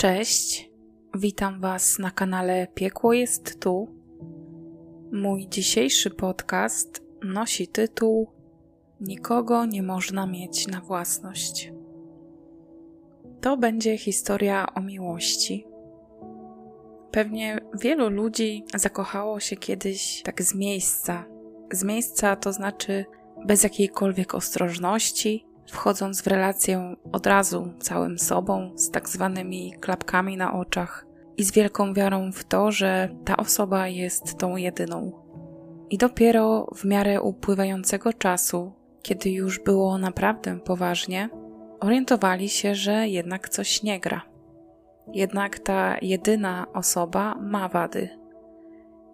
Cześć, witam Was na kanale Piekło jest tu. Mój dzisiejszy podcast nosi tytuł Nikogo nie można mieć na własność. To będzie historia o miłości. Pewnie wielu ludzi zakochało się kiedyś tak z miejsca. Z miejsca to znaczy bez jakiejkolwiek ostrożności, wchodząc w relację od razu całym sobą, z tak zwanymi klapkami na oczach i z wielką wiarą w to, że ta osoba jest tą jedyną. I dopiero w miarę upływającego czasu, kiedy już było naprawdę poważnie, orientowali się, że jednak coś nie gra. Jednak ta jedyna osoba ma wady.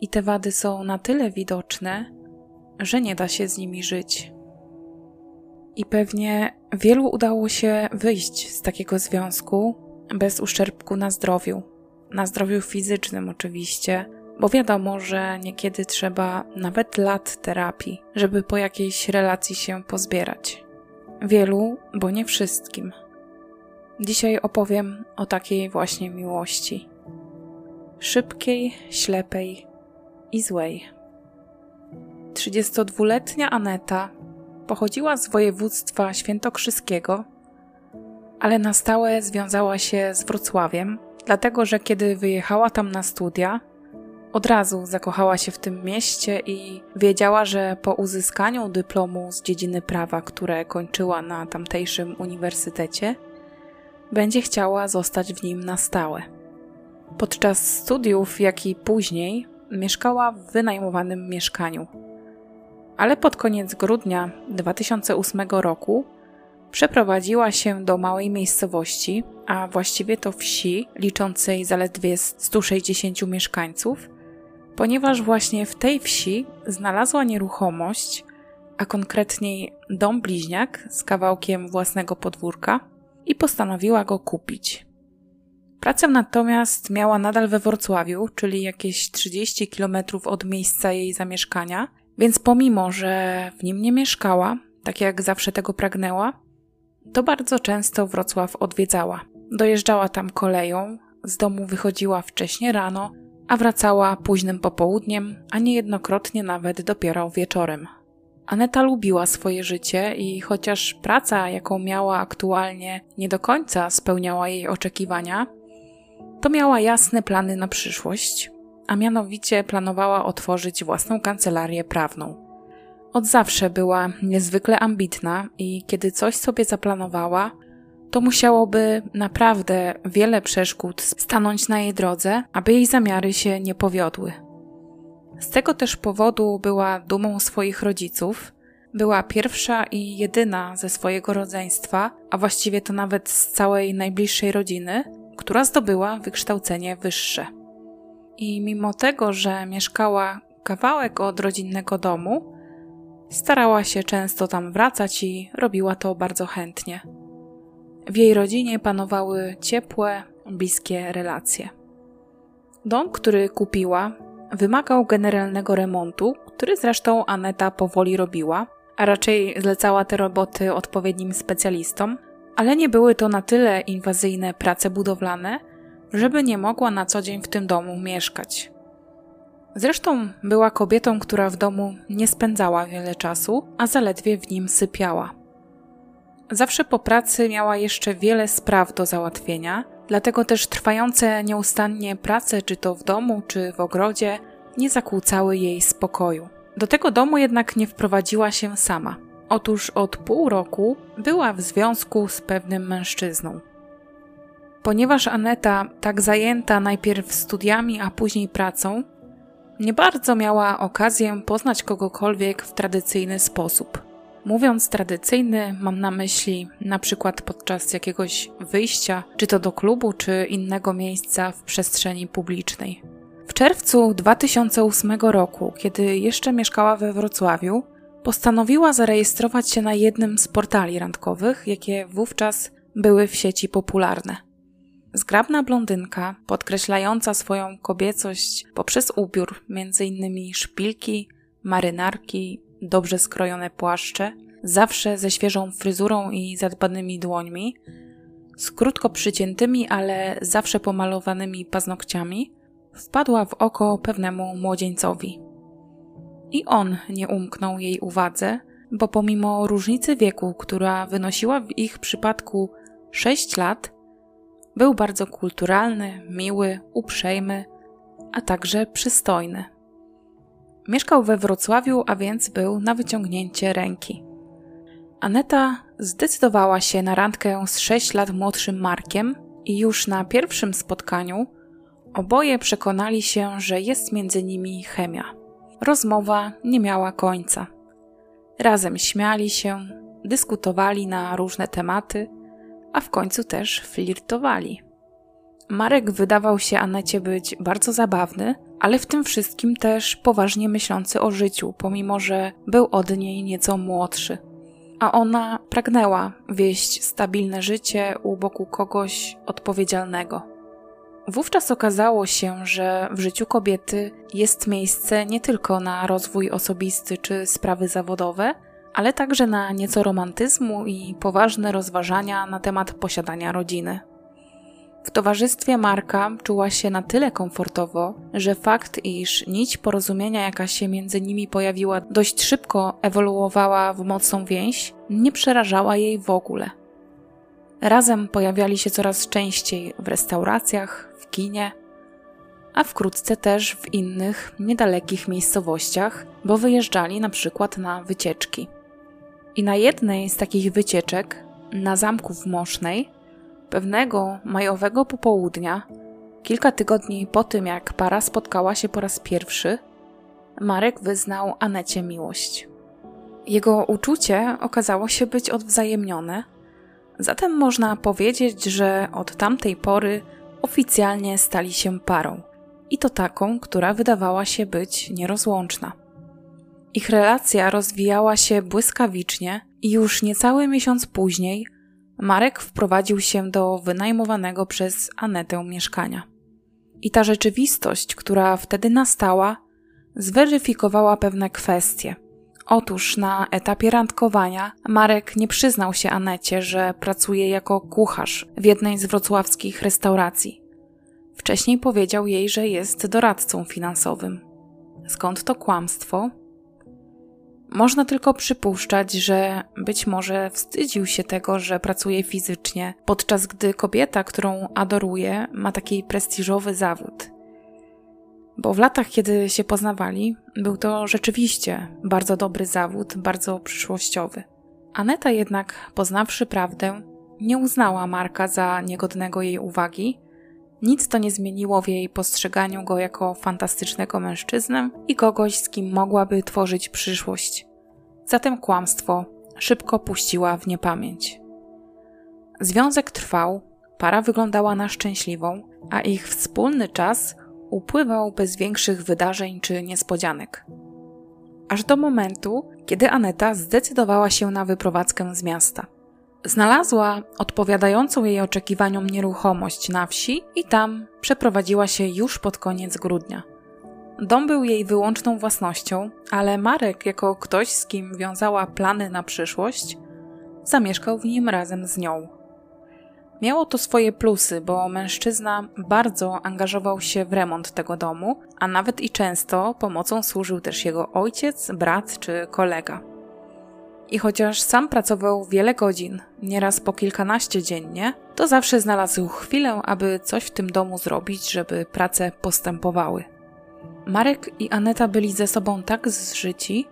I te wady są na tyle widoczne, że nie da się z nimi żyć. I pewnie wielu udało się wyjść z takiego związku bez uszczerbku na zdrowiu. Na zdrowiu fizycznym, oczywiście, bo wiadomo, że niekiedy trzeba nawet lat terapii, żeby po jakiejś relacji się pozbierać. Wielu, bo nie wszystkim. Dzisiaj opowiem o takiej właśnie miłości. Szybkiej, ślepej i złej. 32-letnia Aneta Pochodziła z województwa świętokrzyskiego, ale na stałe związała się z Wrocławiem, dlatego że kiedy wyjechała tam na studia, od razu zakochała się w tym mieście i wiedziała, że po uzyskaniu dyplomu z dziedziny prawa, które kończyła na tamtejszym uniwersytecie, będzie chciała zostać w nim na stałe. Podczas studiów, jak i później, mieszkała w wynajmowanym mieszkaniu ale pod koniec grudnia 2008 roku przeprowadziła się do małej miejscowości, a właściwie to wsi liczącej zaledwie 160 mieszkańców, ponieważ właśnie w tej wsi znalazła nieruchomość, a konkretniej dom bliźniak z kawałkiem własnego podwórka i postanowiła go kupić. Pracę natomiast miała nadal we Wrocławiu, czyli jakieś 30 km od miejsca jej zamieszkania więc pomimo, że w nim nie mieszkała, tak jak zawsze tego pragnęła, to bardzo często Wrocław odwiedzała. Dojeżdżała tam koleją, z domu wychodziła wcześnie rano, a wracała późnym popołudniem, a niejednokrotnie nawet dopiero wieczorem. Aneta lubiła swoje życie i chociaż praca, jaką miała aktualnie, nie do końca spełniała jej oczekiwania, to miała jasne plany na przyszłość, a mianowicie planowała otworzyć własną kancelarię prawną. Od zawsze była niezwykle ambitna i kiedy coś sobie zaplanowała, to musiałoby naprawdę wiele przeszkód stanąć na jej drodze, aby jej zamiary się nie powiodły. Z tego też powodu była dumą swoich rodziców, była pierwsza i jedyna ze swojego rodzeństwa, a właściwie to nawet z całej najbliższej rodziny, która zdobyła wykształcenie wyższe. I mimo tego, że mieszkała kawałek od rodzinnego domu, starała się często tam wracać i robiła to bardzo chętnie. W jej rodzinie panowały ciepłe, bliskie relacje. Dom, który kupiła, wymagał generalnego remontu, który zresztą Aneta powoli robiła, a raczej zlecała te roboty odpowiednim specjalistom, ale nie były to na tyle inwazyjne prace budowlane, żeby nie mogła na co dzień w tym domu mieszkać. Zresztą była kobietą, która w domu nie spędzała wiele czasu, a zaledwie w nim sypiała. Zawsze po pracy miała jeszcze wiele spraw do załatwienia, dlatego też trwające nieustannie prace, czy to w domu, czy w ogrodzie, nie zakłócały jej spokoju. Do tego domu jednak nie wprowadziła się sama. Otóż od pół roku była w związku z pewnym mężczyzną. Ponieważ Aneta, tak zajęta najpierw studiami, a później pracą, nie bardzo miała okazję poznać kogokolwiek w tradycyjny sposób. Mówiąc tradycyjny, mam na myśli na przykład podczas jakiegoś wyjścia, czy to do klubu, czy innego miejsca w przestrzeni publicznej. W czerwcu 2008 roku, kiedy jeszcze mieszkała we Wrocławiu, postanowiła zarejestrować się na jednym z portali randkowych, jakie wówczas były w sieci popularne. Zgrabna blondynka, podkreślająca swoją kobiecość poprzez ubiór, m.in. szpilki, marynarki, dobrze skrojone płaszcze, zawsze ze świeżą fryzurą i zadbanymi dłońmi, z krótko przyciętymi, ale zawsze pomalowanymi paznokciami, wpadła w oko pewnemu młodzieńcowi. I on nie umknął jej uwadze, bo pomimo różnicy wieku, która wynosiła w ich przypadku 6 lat, był bardzo kulturalny, miły, uprzejmy, a także przystojny. Mieszkał we Wrocławiu, a więc był na wyciągnięcie ręki. Aneta zdecydowała się na randkę z 6 lat młodszym Markiem i już na pierwszym spotkaniu oboje przekonali się, że jest między nimi chemia. Rozmowa nie miała końca. Razem śmiali się, dyskutowali na różne tematy, a w końcu też flirtowali. Marek wydawał się Anecie być bardzo zabawny, ale w tym wszystkim też poważnie myślący o życiu, pomimo że był od niej nieco młodszy. A ona pragnęła wieść stabilne życie u boku kogoś odpowiedzialnego. Wówczas okazało się, że w życiu kobiety jest miejsce nie tylko na rozwój osobisty czy sprawy zawodowe, ale także na nieco romantyzmu i poważne rozważania na temat posiadania rodziny. W towarzystwie Marka czuła się na tyle komfortowo, że fakt, iż nić porozumienia, jaka się między nimi pojawiła, dość szybko ewoluowała w mocną więź, nie przerażała jej w ogóle. Razem pojawiali się coraz częściej w restauracjach, w kinie, a wkrótce też w innych, niedalekich miejscowościach, bo wyjeżdżali na przykład na wycieczki. I na jednej z takich wycieczek, na zamku w Mosznej, pewnego majowego popołudnia, kilka tygodni po tym jak para spotkała się po raz pierwszy, Marek wyznał Anecie miłość. Jego uczucie okazało się być odwzajemnione, zatem można powiedzieć, że od tamtej pory oficjalnie stali się parą i to taką, która wydawała się być nierozłączna. Ich relacja rozwijała się błyskawicznie i już niecały miesiąc później Marek wprowadził się do wynajmowanego przez Anetę mieszkania. I ta rzeczywistość, która wtedy nastała, zweryfikowała pewne kwestie. Otóż na etapie randkowania Marek nie przyznał się Anecie, że pracuje jako kucharz w jednej z wrocławskich restauracji. Wcześniej powiedział jej, że jest doradcą finansowym. Skąd to kłamstwo? Można tylko przypuszczać, że być może wstydził się tego, że pracuje fizycznie, podczas gdy kobieta, którą adoruje, ma taki prestiżowy zawód. Bo w latach, kiedy się poznawali, był to rzeczywiście bardzo dobry zawód, bardzo przyszłościowy. Aneta jednak, poznawszy prawdę, nie uznała Marka za niegodnego jej uwagi nic to nie zmieniło w jej postrzeganiu go jako fantastycznego mężczyznę i kogoś, z kim mogłaby tworzyć przyszłość. Zatem kłamstwo szybko puściła w niepamięć. Związek trwał, para wyglądała na szczęśliwą, a ich wspólny czas upływał bez większych wydarzeń czy niespodzianek. Aż do momentu, kiedy Aneta zdecydowała się na wyprowadzkę z miasta. Znalazła odpowiadającą jej oczekiwaniom nieruchomość na wsi i tam przeprowadziła się już pod koniec grudnia. Dom był jej wyłączną własnością, ale Marek, jako ktoś, z kim wiązała plany na przyszłość, zamieszkał w nim razem z nią. Miało to swoje plusy, bo mężczyzna bardzo angażował się w remont tego domu, a nawet i często pomocą służył też jego ojciec, brat czy kolega. I chociaż sam pracował wiele godzin, nieraz po kilkanaście dziennie, to zawsze znalazł chwilę, aby coś w tym domu zrobić, żeby prace postępowały. Marek i Aneta byli ze sobą tak zżyci,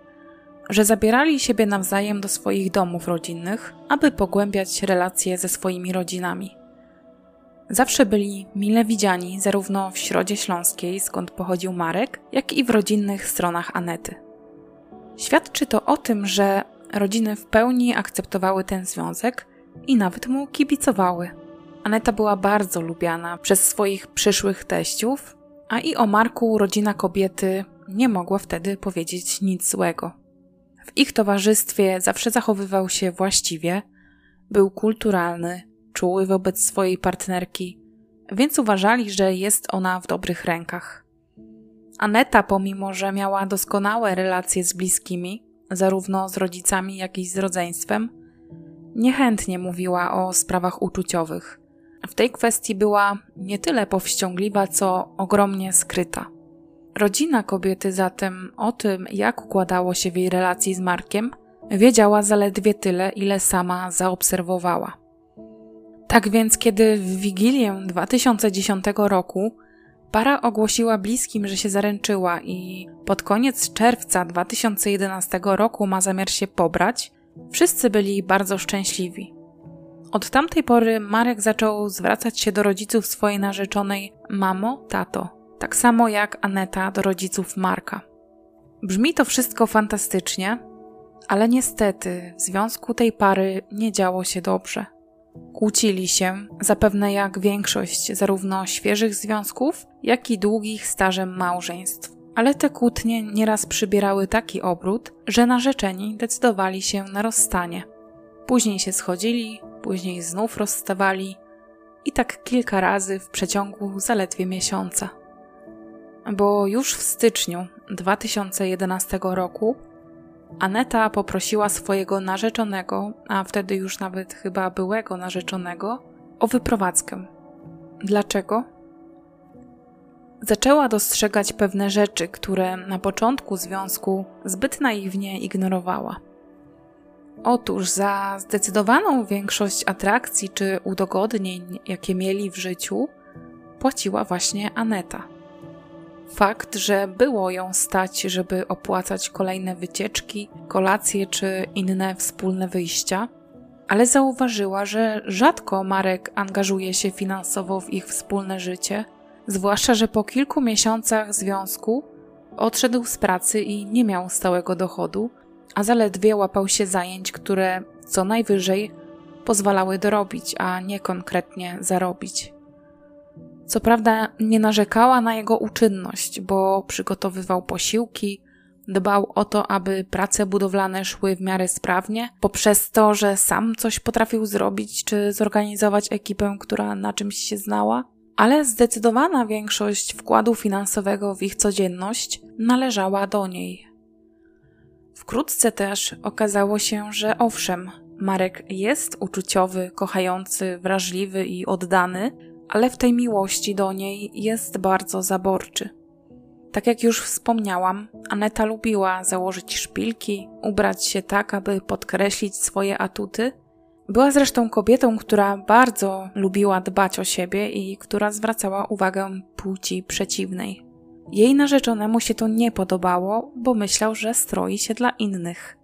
że zabierali siebie nawzajem do swoich domów rodzinnych, aby pogłębiać relacje ze swoimi rodzinami. Zawsze byli mile widziani zarówno w Środzie Śląskiej, skąd pochodził Marek, jak i w rodzinnych stronach Anety. Świadczy to o tym, że Rodziny w pełni akceptowały ten związek i nawet mu kibicowały. Aneta była bardzo lubiana przez swoich przyszłych teściów, a i o Marku rodzina kobiety nie mogła wtedy powiedzieć nic złego. W ich towarzystwie zawsze zachowywał się właściwie, był kulturalny, czuły wobec swojej partnerki, więc uważali, że jest ona w dobrych rękach. Aneta, pomimo że miała doskonałe relacje z bliskimi, zarówno z rodzicami, jak i z rodzeństwem, niechętnie mówiła o sprawach uczuciowych. W tej kwestii była nie tyle powściągliwa, co ogromnie skryta. Rodzina kobiety zatem o tym, jak układało się w jej relacji z Markiem, wiedziała zaledwie tyle, ile sama zaobserwowała. Tak więc, kiedy w Wigilię 2010 roku para ogłosiła bliskim, że się zaręczyła i pod koniec czerwca 2011 roku ma zamiar się pobrać, wszyscy byli bardzo szczęśliwi. Od tamtej pory Marek zaczął zwracać się do rodziców swojej narzeczonej mamo, tato, tak samo jak Aneta do rodziców Marka. Brzmi to wszystko fantastycznie, ale niestety w związku tej pary nie działo się dobrze. Kłócili się, zapewne jak większość zarówno świeżych związków, jak i długich stażem małżeństw. Ale te kłótnie nieraz przybierały taki obrót, że narzeczeni decydowali się na rozstanie. Później się schodzili, później znów rozstawali i tak kilka razy w przeciągu zaledwie miesiąca. Bo już w styczniu 2011 roku Aneta poprosiła swojego narzeczonego, a wtedy już nawet chyba byłego narzeczonego, o wyprowadzkę. Dlaczego? Zaczęła dostrzegać pewne rzeczy, które na początku związku zbyt naiwnie ignorowała. Otóż za zdecydowaną większość atrakcji czy udogodnień, jakie mieli w życiu, płaciła właśnie Aneta. Fakt, że było ją stać, żeby opłacać kolejne wycieczki, kolacje czy inne wspólne wyjścia, ale zauważyła, że rzadko Marek angażuje się finansowo w ich wspólne życie, zwłaszcza, że po kilku miesiącach związku odszedł z pracy i nie miał stałego dochodu, a zaledwie łapał się zajęć, które co najwyżej pozwalały dorobić, a nie konkretnie zarobić. Co prawda nie narzekała na jego uczynność, bo przygotowywał posiłki, dbał o to, aby prace budowlane szły w miarę sprawnie, poprzez to, że sam coś potrafił zrobić czy zorganizować ekipę, która na czymś się znała, ale zdecydowana większość wkładu finansowego w ich codzienność należała do niej. Wkrótce też okazało się, że owszem, Marek jest uczuciowy, kochający, wrażliwy i oddany, ale w tej miłości do niej jest bardzo zaborczy. Tak jak już wspomniałam, Aneta lubiła założyć szpilki, ubrać się tak, aby podkreślić swoje atuty. Była zresztą kobietą, która bardzo lubiła dbać o siebie i która zwracała uwagę płci przeciwnej. Jej narzeczonemu się to nie podobało, bo myślał, że stroi się dla innych.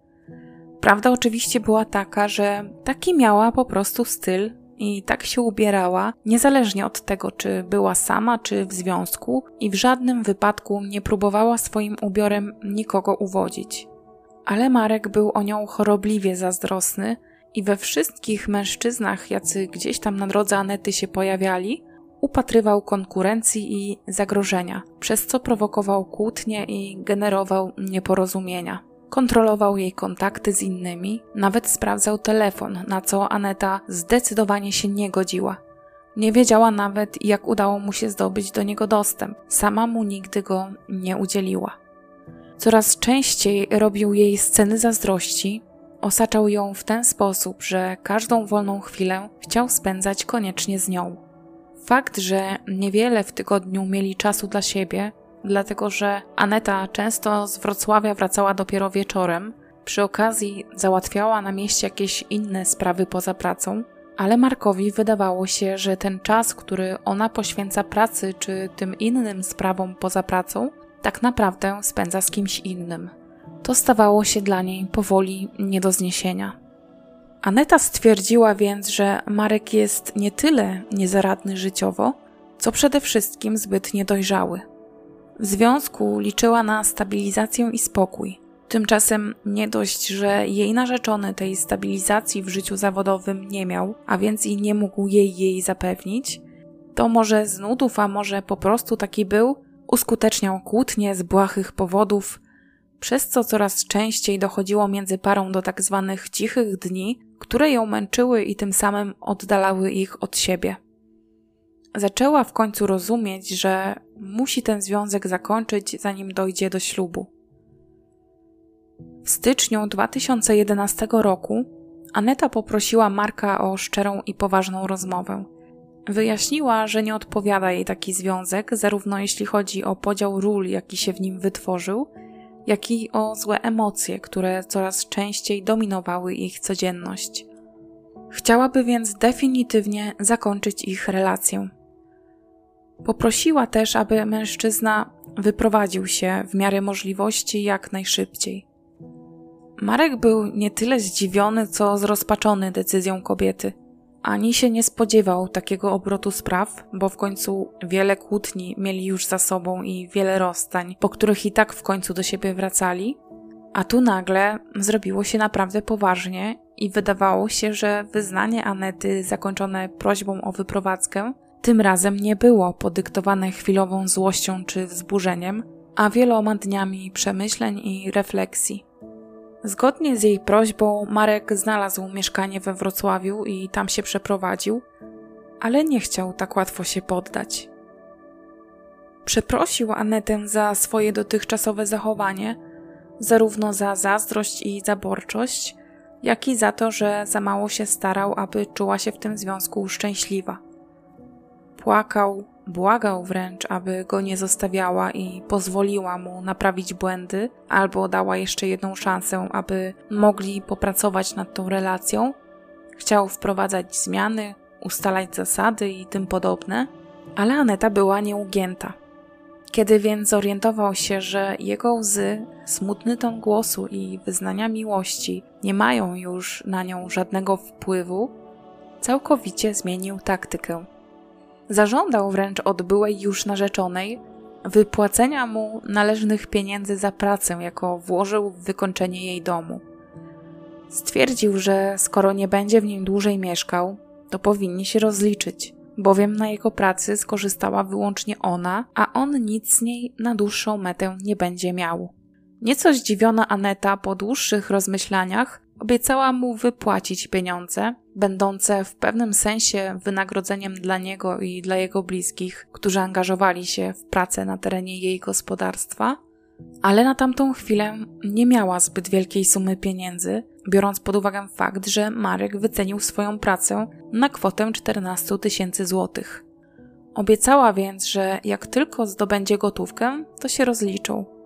Prawda oczywiście była taka, że taki miała po prostu styl i tak się ubierała, niezależnie od tego, czy była sama, czy w związku, i w żadnym wypadku nie próbowała swoim ubiorem nikogo uwodzić. Ale Marek był o nią chorobliwie zazdrosny i we wszystkich mężczyznach, jacy gdzieś tam na drodze Anety się pojawiali, upatrywał konkurencji i zagrożenia, przez co prowokował kłótnie i generował nieporozumienia. Kontrolował jej kontakty z innymi, nawet sprawdzał telefon, na co Aneta zdecydowanie się nie godziła. Nie wiedziała nawet, jak udało mu się zdobyć do niego dostęp, sama mu nigdy go nie udzieliła. Coraz częściej robił jej sceny zazdrości, osaczał ją w ten sposób, że każdą wolną chwilę chciał spędzać koniecznie z nią. Fakt, że niewiele w tygodniu mieli czasu dla siebie, dlatego że Aneta często z Wrocławia wracała dopiero wieczorem. Przy okazji załatwiała na mieście jakieś inne sprawy poza pracą, ale Markowi wydawało się, że ten czas, który ona poświęca pracy czy tym innym sprawom poza pracą, tak naprawdę spędza z kimś innym. To stawało się dla niej powoli nie do zniesienia. Aneta stwierdziła więc, że Marek jest nie tyle niezaradny życiowo, co przede wszystkim zbyt niedojrzały. W związku liczyła na stabilizację i spokój. Tymczasem nie dość, że jej narzeczony tej stabilizacji w życiu zawodowym nie miał, a więc i nie mógł jej jej zapewnić, to może z nudów, a może po prostu taki był, uskuteczniał kłótnie z błahych powodów, przez co coraz częściej dochodziło między parą do tak zwanych cichych dni, które ją męczyły i tym samym oddalały ich od siebie. Zaczęła w końcu rozumieć, że musi ten związek zakończyć, zanim dojdzie do ślubu. W styczniu 2011 roku Aneta poprosiła Marka o szczerą i poważną rozmowę. Wyjaśniła, że nie odpowiada jej taki związek, zarówno jeśli chodzi o podział ról, jaki się w nim wytworzył, jak i o złe emocje, które coraz częściej dominowały ich codzienność. Chciałaby więc definitywnie zakończyć ich relację. Poprosiła też, aby mężczyzna wyprowadził się w miarę możliwości jak najszybciej. Marek był nie tyle zdziwiony, co zrozpaczony decyzją kobiety. Ani się nie spodziewał takiego obrotu spraw, bo w końcu wiele kłótni mieli już za sobą i wiele rozstań, po których i tak w końcu do siebie wracali. A tu nagle zrobiło się naprawdę poważnie i wydawało się, że wyznanie Anety zakończone prośbą o wyprowadzkę tym razem nie było podyktowane chwilową złością czy wzburzeniem, a wieloma dniami przemyśleń i refleksji. Zgodnie z jej prośbą, Marek znalazł mieszkanie we Wrocławiu i tam się przeprowadził, ale nie chciał tak łatwo się poddać. Przeprosił Anetę za swoje dotychczasowe zachowanie, zarówno za zazdrość i zaborczość, jak i za to, że za mało się starał, aby czuła się w tym związku szczęśliwa. Płakał, Błagał wręcz, aby go nie zostawiała i pozwoliła mu naprawić błędy, albo dała jeszcze jedną szansę, aby mogli popracować nad tą relacją. Chciał wprowadzać zmiany, ustalać zasady i tym podobne, ale Aneta była nieugięta. Kiedy więc zorientował się, że jego łzy, smutny ton głosu i wyznania miłości nie mają już na nią żadnego wpływu, całkowicie zmienił taktykę. Zażądał wręcz od byłej już narzeczonej wypłacenia mu należnych pieniędzy za pracę, jako włożył w wykończenie jej domu. Stwierdził, że skoro nie będzie w nim dłużej mieszkał, to powinni się rozliczyć, bowiem na jego pracy skorzystała wyłącznie ona, a on nic z niej na dłuższą metę nie będzie miał. Nieco zdziwiona Aneta po dłuższych rozmyślaniach obiecała mu wypłacić pieniądze, będące w pewnym sensie wynagrodzeniem dla niego i dla jego bliskich, którzy angażowali się w pracę na terenie jej gospodarstwa, ale na tamtą chwilę nie miała zbyt wielkiej sumy pieniędzy, biorąc pod uwagę fakt, że Marek wycenił swoją pracę na kwotę 14 tysięcy złotych. Obiecała więc, że jak tylko zdobędzie gotówkę, to się rozliczą.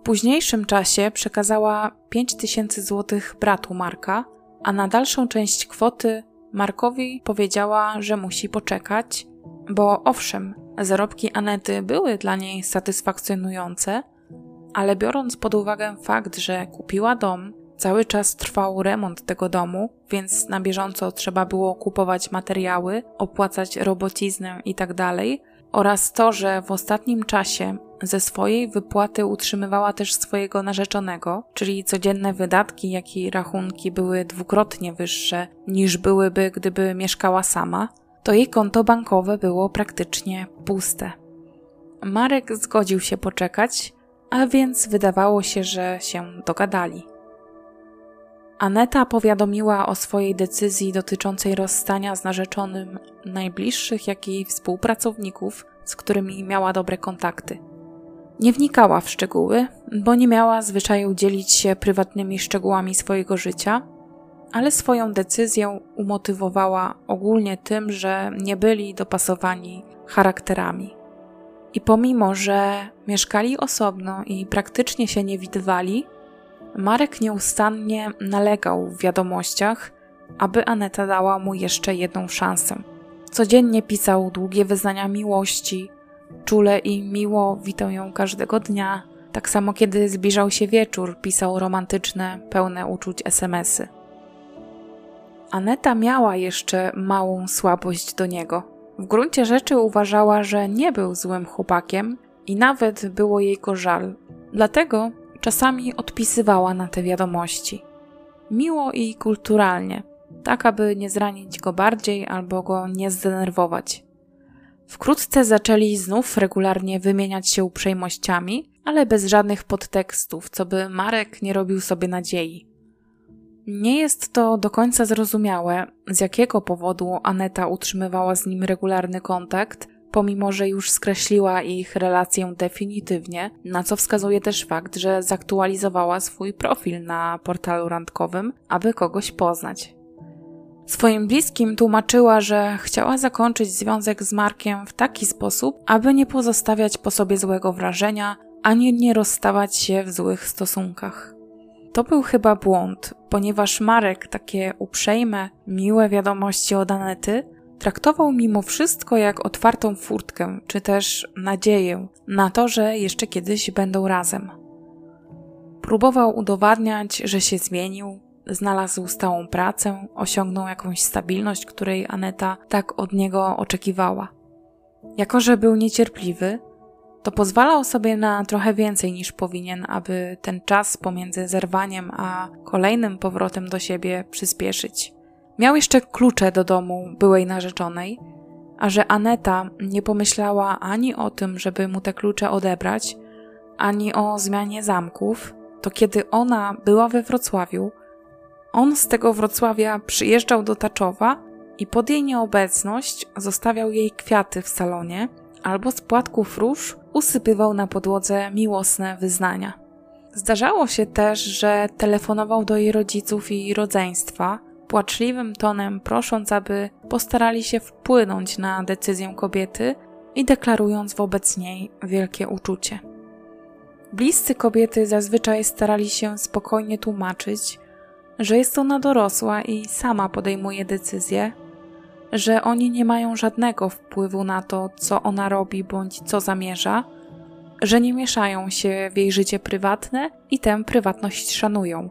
W późniejszym czasie przekazała 5000 złotych bratu Marka, a na dalszą część kwoty Markowi powiedziała, że musi poczekać, bo owszem, zarobki Anety były dla niej satysfakcjonujące, ale biorąc pod uwagę fakt, że kupiła dom, cały czas trwał remont tego domu, więc na bieżąco trzeba było kupować materiały, opłacać robociznę itd., tak oraz to, że w ostatnim czasie ze swojej wypłaty utrzymywała też swojego narzeczonego, czyli codzienne wydatki, jak i rachunki były dwukrotnie wyższe niż byłyby, gdyby mieszkała sama, to jej konto bankowe było praktycznie puste. Marek zgodził się poczekać, a więc wydawało się, że się dogadali. Aneta powiadomiła o swojej decyzji dotyczącej rozstania z narzeczonym najbliższych, jak i współpracowników, z którymi miała dobre kontakty. Nie wnikała w szczegóły, bo nie miała zwyczaju dzielić się prywatnymi szczegółami swojego życia, ale swoją decyzję umotywowała ogólnie tym, że nie byli dopasowani charakterami. I pomimo, że mieszkali osobno i praktycznie się nie widywali, Marek nieustannie nalegał w wiadomościach, aby Aneta dała mu jeszcze jedną szansę. Codziennie pisał długie wyznania miłości, czule i miło witał ją każdego dnia. Tak samo kiedy zbliżał się wieczór, pisał romantyczne, pełne uczuć SMSy. Aneta miała jeszcze małą słabość do niego. W gruncie rzeczy uważała, że nie był złym chłopakiem i nawet było jej go żal. Dlatego czasami odpisywała na te wiadomości. Miło i kulturalnie, tak aby nie zranić go bardziej albo go nie zdenerwować. Wkrótce zaczęli znów regularnie wymieniać się uprzejmościami, ale bez żadnych podtekstów, co by Marek nie robił sobie nadziei. Nie jest to do końca zrozumiałe, z jakiego powodu Aneta utrzymywała z nim regularny kontakt, pomimo że już skreśliła ich relację definitywnie, na co wskazuje też fakt, że zaktualizowała swój profil na portalu randkowym, aby kogoś poznać. Swoim bliskim tłumaczyła, że chciała zakończyć związek z Markiem w taki sposób, aby nie pozostawiać po sobie złego wrażenia, ani nie rozstawać się w złych stosunkach. To był chyba błąd, ponieważ Marek takie uprzejme, miłe wiadomości od Anety traktował mimo wszystko jak otwartą furtkę, czy też nadzieję na to, że jeszcze kiedyś będą razem. Próbował udowadniać, że się zmienił, znalazł stałą pracę, osiągnął jakąś stabilność, której Aneta tak od niego oczekiwała. Jako, że był niecierpliwy, to pozwalał sobie na trochę więcej niż powinien, aby ten czas pomiędzy zerwaniem a kolejnym powrotem do siebie przyspieszyć. Miał jeszcze klucze do domu byłej narzeczonej, a że Aneta nie pomyślała ani o tym, żeby mu te klucze odebrać, ani o zmianie zamków, to kiedy ona była we Wrocławiu, on z tego Wrocławia przyjeżdżał do Taczowa i pod jej nieobecność zostawiał jej kwiaty w salonie albo z płatków róż usypywał na podłodze miłosne wyznania. Zdarzało się też, że telefonował do jej rodziców i rodzeństwa, płaczliwym tonem prosząc, aby postarali się wpłynąć na decyzję kobiety i deklarując wobec niej wielkie uczucie. Bliscy kobiety zazwyczaj starali się spokojnie tłumaczyć, że jest ona dorosła i sama podejmuje decyzje, że oni nie mają żadnego wpływu na to, co ona robi bądź co zamierza, że nie mieszają się w jej życie prywatne i tę prywatność szanują.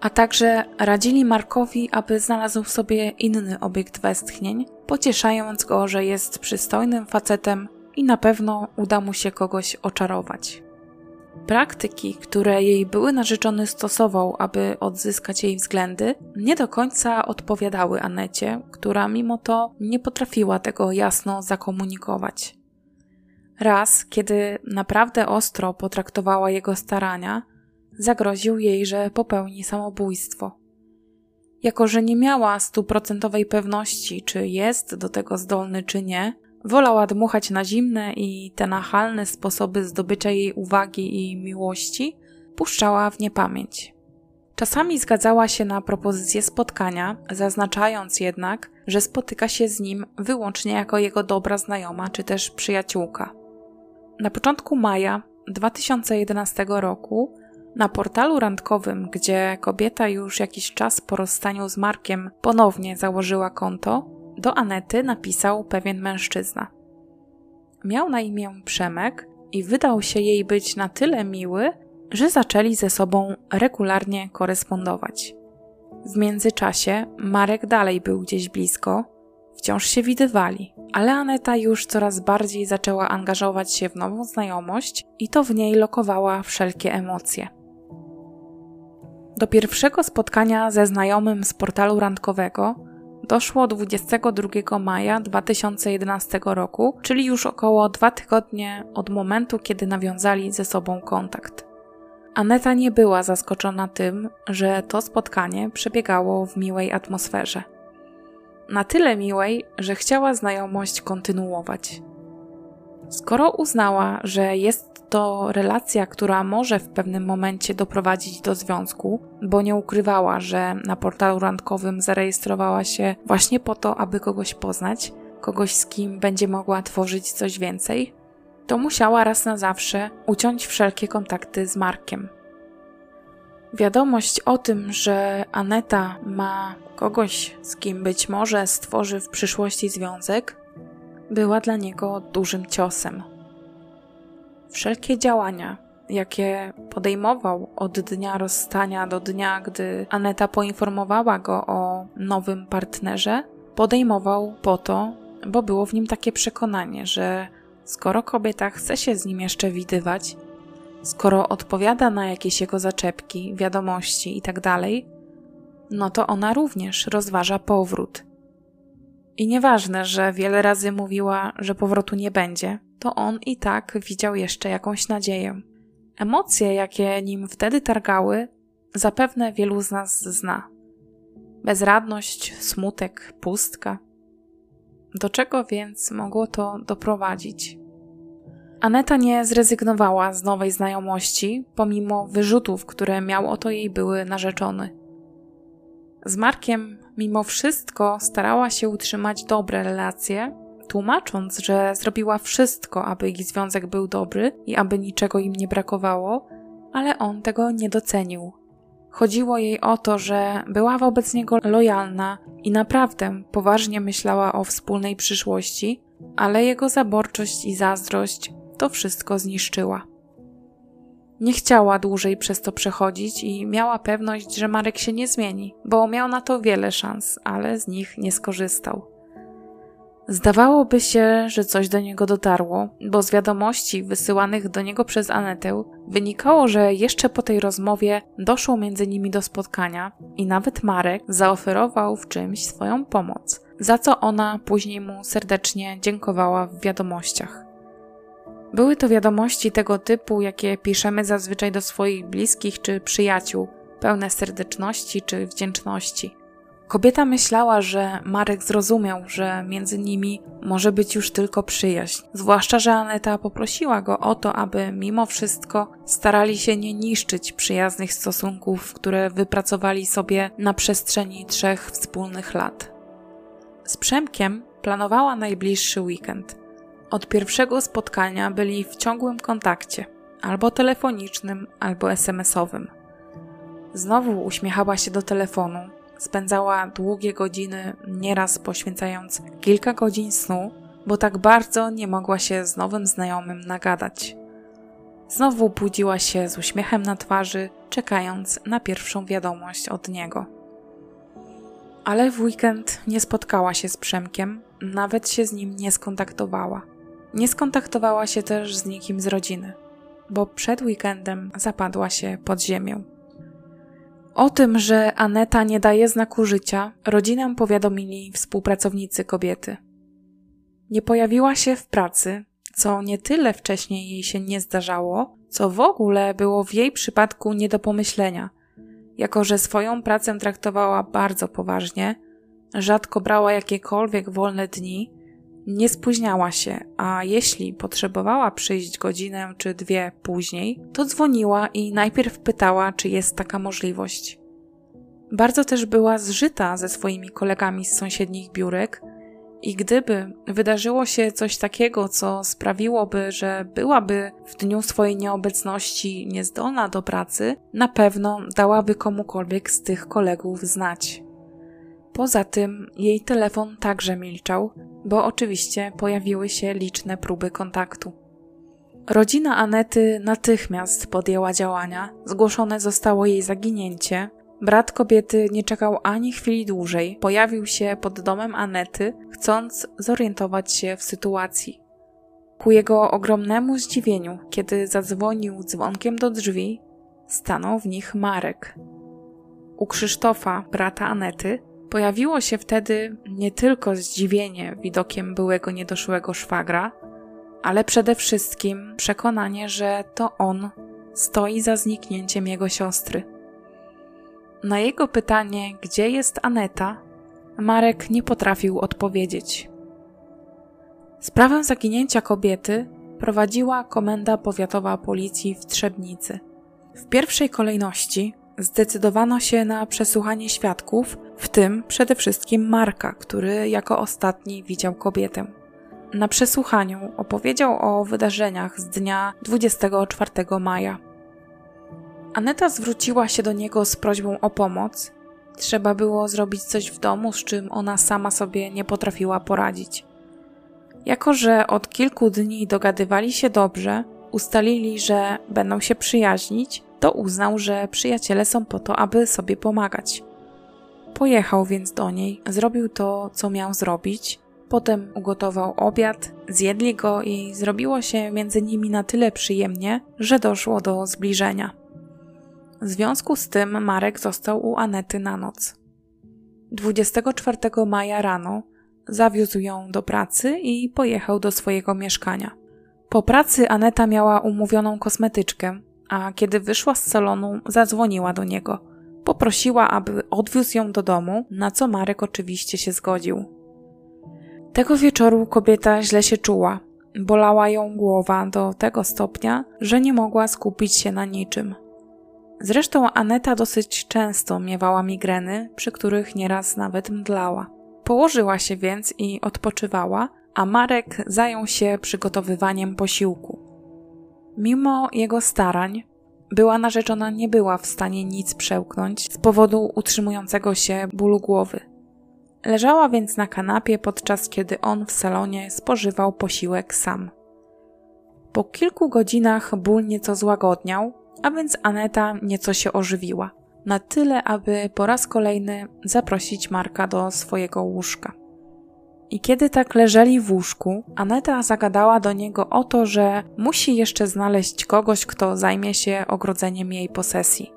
A także radzili Markowi, aby znalazł sobie inny obiekt westchnień, pocieszając go, że jest przystojnym facetem i na pewno uda mu się kogoś oczarować. Praktyki, które jej były narzeczony stosował, aby odzyskać jej względy, nie do końca odpowiadały Anecie, która mimo to nie potrafiła tego jasno zakomunikować. Raz, kiedy naprawdę ostro potraktowała jego starania, zagroził jej, że popełni samobójstwo. Jako, że nie miała stuprocentowej pewności, czy jest do tego zdolny, czy nie, Wolała dmuchać na zimne i te nachalne sposoby zdobycia jej uwagi i miłości puszczała w niepamięć. Czasami zgadzała się na propozycję spotkania, zaznaczając jednak, że spotyka się z nim wyłącznie jako jego dobra znajoma czy też przyjaciółka. Na początku maja 2011 roku na portalu randkowym, gdzie kobieta już jakiś czas po rozstaniu z Markiem ponownie założyła konto, do Anety napisał pewien mężczyzna. Miał na imię Przemek i wydał się jej być na tyle miły, że zaczęli ze sobą regularnie korespondować. W międzyczasie Marek dalej był gdzieś blisko, wciąż się widywali, ale Aneta już coraz bardziej zaczęła angażować się w nową znajomość i to w niej lokowała wszelkie emocje. Do pierwszego spotkania ze znajomym z portalu randkowego doszło 22 maja 2011 roku, czyli już około dwa tygodnie od momentu, kiedy nawiązali ze sobą kontakt. Aneta nie była zaskoczona tym, że to spotkanie przebiegało w miłej atmosferze. Na tyle miłej, że chciała znajomość kontynuować. Skoro uznała, że jest to relacja, która może w pewnym momencie doprowadzić do związku, bo nie ukrywała, że na portalu randkowym zarejestrowała się właśnie po to, aby kogoś poznać, kogoś z kim będzie mogła tworzyć coś więcej, to musiała raz na zawsze uciąć wszelkie kontakty z Markiem. Wiadomość o tym, że Aneta ma kogoś, z kim być może stworzy w przyszłości związek, była dla niego dużym ciosem. Wszelkie działania, jakie podejmował od dnia rozstania do dnia, gdy Aneta poinformowała go o nowym partnerze, podejmował po to, bo było w nim takie przekonanie, że skoro kobieta chce się z nim jeszcze widywać, skoro odpowiada na jakieś jego zaczepki, wiadomości itd., tak no to ona również rozważa powrót. I nieważne, że wiele razy mówiła, że powrotu nie będzie, to on i tak widział jeszcze jakąś nadzieję. Emocje, jakie nim wtedy targały, zapewne wielu z nas zna. Bezradność, smutek, pustka. Do czego więc mogło to doprowadzić? Aneta nie zrezygnowała z nowej znajomości, pomimo wyrzutów, które miał oto jej były narzeczony. Z Markiem, mimo wszystko, starała się utrzymać dobre relacje, tłumacząc, że zrobiła wszystko, aby ich związek był dobry i aby niczego im nie brakowało, ale on tego nie docenił. Chodziło jej o to, że była wobec niego lojalna i naprawdę poważnie myślała o wspólnej przyszłości, ale jego zaborczość i zazdrość to wszystko zniszczyła. Nie chciała dłużej przez to przechodzić i miała pewność, że Marek się nie zmieni, bo miał na to wiele szans, ale z nich nie skorzystał. Zdawałoby się, że coś do niego dotarło, bo z wiadomości wysyłanych do niego przez Anetę wynikało, że jeszcze po tej rozmowie doszło między nimi do spotkania i nawet Marek zaoferował w czymś swoją pomoc, za co ona później mu serdecznie dziękowała w wiadomościach. Były to wiadomości tego typu, jakie piszemy zazwyczaj do swoich bliskich czy przyjaciół, pełne serdeczności czy wdzięczności. Kobieta myślała, że Marek zrozumiał, że między nimi może być już tylko przyjaźń, zwłaszcza, że Aneta poprosiła go o to, aby mimo wszystko starali się nie niszczyć przyjaznych stosunków, które wypracowali sobie na przestrzeni trzech wspólnych lat. Z Przemkiem planowała najbliższy weekend. Od pierwszego spotkania byli w ciągłym kontakcie, albo telefonicznym, albo SMS-owym. Znowu uśmiechała się do telefonu, Spędzała długie godziny, nieraz poświęcając kilka godzin snu, bo tak bardzo nie mogła się z nowym znajomym nagadać. Znowu budziła się z uśmiechem na twarzy, czekając na pierwszą wiadomość od niego. Ale w weekend nie spotkała się z Przemkiem, nawet się z nim nie skontaktowała. Nie skontaktowała się też z nikim z rodziny, bo przed weekendem zapadła się pod ziemię. O tym, że Aneta nie daje znaku życia, rodzinę powiadomili współpracownicy kobiety. Nie pojawiła się w pracy, co nie tyle wcześniej jej się nie zdarzało, co w ogóle było w jej przypadku nie do pomyślenia, jako że swoją pracę traktowała bardzo poważnie, rzadko brała jakiekolwiek wolne dni nie spóźniała się, a jeśli potrzebowała przyjść godzinę czy dwie później, to dzwoniła i najpierw pytała, czy jest taka możliwość. Bardzo też była zżyta ze swoimi kolegami z sąsiednich biurek i gdyby wydarzyło się coś takiego, co sprawiłoby, że byłaby w dniu swojej nieobecności niezdolna do pracy, na pewno dałaby komukolwiek z tych kolegów znać. Poza tym jej telefon także milczał, bo oczywiście pojawiły się liczne próby kontaktu. Rodzina Anety natychmiast podjęła działania, zgłoszone zostało jej zaginięcie. Brat kobiety nie czekał ani chwili dłużej, pojawił się pod domem Anety, chcąc zorientować się w sytuacji. Ku jego ogromnemu zdziwieniu, kiedy zadzwonił dzwonkiem do drzwi, stanął w nich Marek. U Krzysztofa, brata Anety, Pojawiło się wtedy nie tylko zdziwienie widokiem byłego niedoszłego szwagra, ale przede wszystkim przekonanie, że to on stoi za zniknięciem jego siostry. Na jego pytanie, gdzie jest Aneta, Marek nie potrafił odpowiedzieć. Sprawę zaginięcia kobiety prowadziła Komenda Powiatowa Policji w Trzebnicy. W pierwszej kolejności zdecydowano się na przesłuchanie świadków, w tym przede wszystkim Marka, który jako ostatni widział kobietę. Na przesłuchaniu opowiedział o wydarzeniach z dnia 24 maja. Aneta zwróciła się do niego z prośbą o pomoc. Trzeba było zrobić coś w domu, z czym ona sama sobie nie potrafiła poradzić. Jako, że od kilku dni dogadywali się dobrze, ustalili, że będą się przyjaźnić, to uznał, że przyjaciele są po to, aby sobie pomagać. Pojechał więc do niej, zrobił to, co miał zrobić, potem ugotował obiad, zjedli go i zrobiło się między nimi na tyle przyjemnie, że doszło do zbliżenia. W związku z tym Marek został u Anety na noc. 24 maja rano zawiózł ją do pracy i pojechał do swojego mieszkania. Po pracy Aneta miała umówioną kosmetyczkę, a kiedy wyszła z salonu, zadzwoniła do niego. Poprosiła, aby odwiózł ją do domu, na co Marek oczywiście się zgodził. Tego wieczoru kobieta źle się czuła. Bolała ją głowa do tego stopnia, że nie mogła skupić się na niczym. Zresztą Aneta dosyć często miewała migreny, przy których nieraz nawet mdlała. Położyła się więc i odpoczywała, a Marek zajął się przygotowywaniem posiłku. Mimo jego starań, była narzeczona nie była w stanie nic przełknąć z powodu utrzymującego się bólu głowy. Leżała więc na kanapie, podczas kiedy on w salonie spożywał posiłek sam. Po kilku godzinach ból nieco złagodniał, a więc Aneta nieco się ożywiła. Na tyle, aby po raz kolejny zaprosić Marka do swojego łóżka. I kiedy tak leżeli w łóżku, Aneta zagadała do niego o to, że musi jeszcze znaleźć kogoś, kto zajmie się ogrodzeniem jej posesji.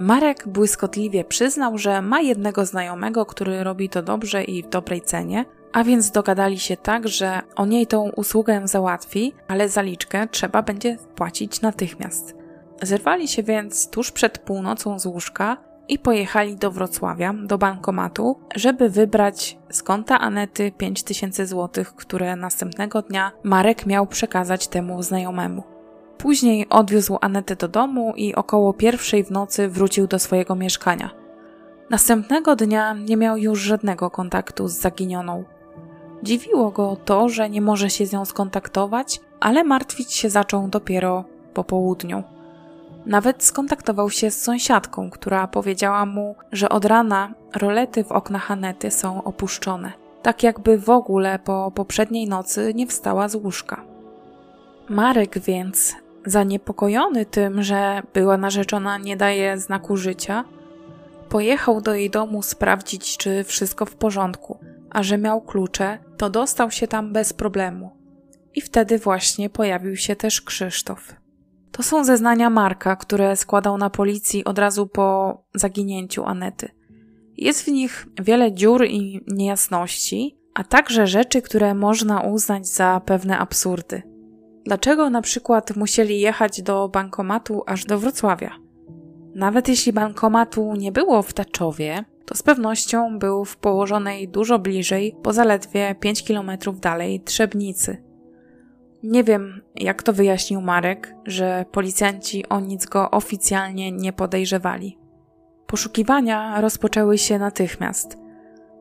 Marek błyskotliwie przyznał, że ma jednego znajomego, który robi to dobrze i w dobrej cenie, a więc dogadali się tak, że on jej tą usługę załatwi, ale zaliczkę trzeba będzie płacić natychmiast. Zerwali się więc tuż przed północą z łóżka i pojechali do Wrocławia, do bankomatu, żeby wybrać z konta Anety 5000 zł, które następnego dnia Marek miał przekazać temu znajomemu. Później odwiózł Anetę do domu i około pierwszej w nocy wrócił do swojego mieszkania. Następnego dnia nie miał już żadnego kontaktu z zaginioną. Dziwiło go to, że nie może się z nią skontaktować, ale martwić się zaczął dopiero po południu. Nawet skontaktował się z sąsiadką, która powiedziała mu, że od rana rolety w oknach Anety są opuszczone, tak jakby w ogóle po poprzedniej nocy nie wstała z łóżka. Marek więc, zaniepokojony tym, że była narzeczona nie daje znaku życia, pojechał do jej domu sprawdzić, czy wszystko w porządku, a że miał klucze, to dostał się tam bez problemu. I wtedy właśnie pojawił się też Krzysztof. To są zeznania Marka, które składał na policji od razu po zaginięciu Anety. Jest w nich wiele dziur i niejasności, a także rzeczy, które można uznać za pewne absurdy. Dlaczego na przykład musieli jechać do bankomatu aż do Wrocławia? Nawet jeśli bankomatu nie było w Taczowie, to z pewnością był w położonej dużo bliżej, po zaledwie 5 km dalej, Trzebnicy. Nie wiem, jak to wyjaśnił Marek, że policjanci o nic go oficjalnie nie podejrzewali. Poszukiwania rozpoczęły się natychmiast.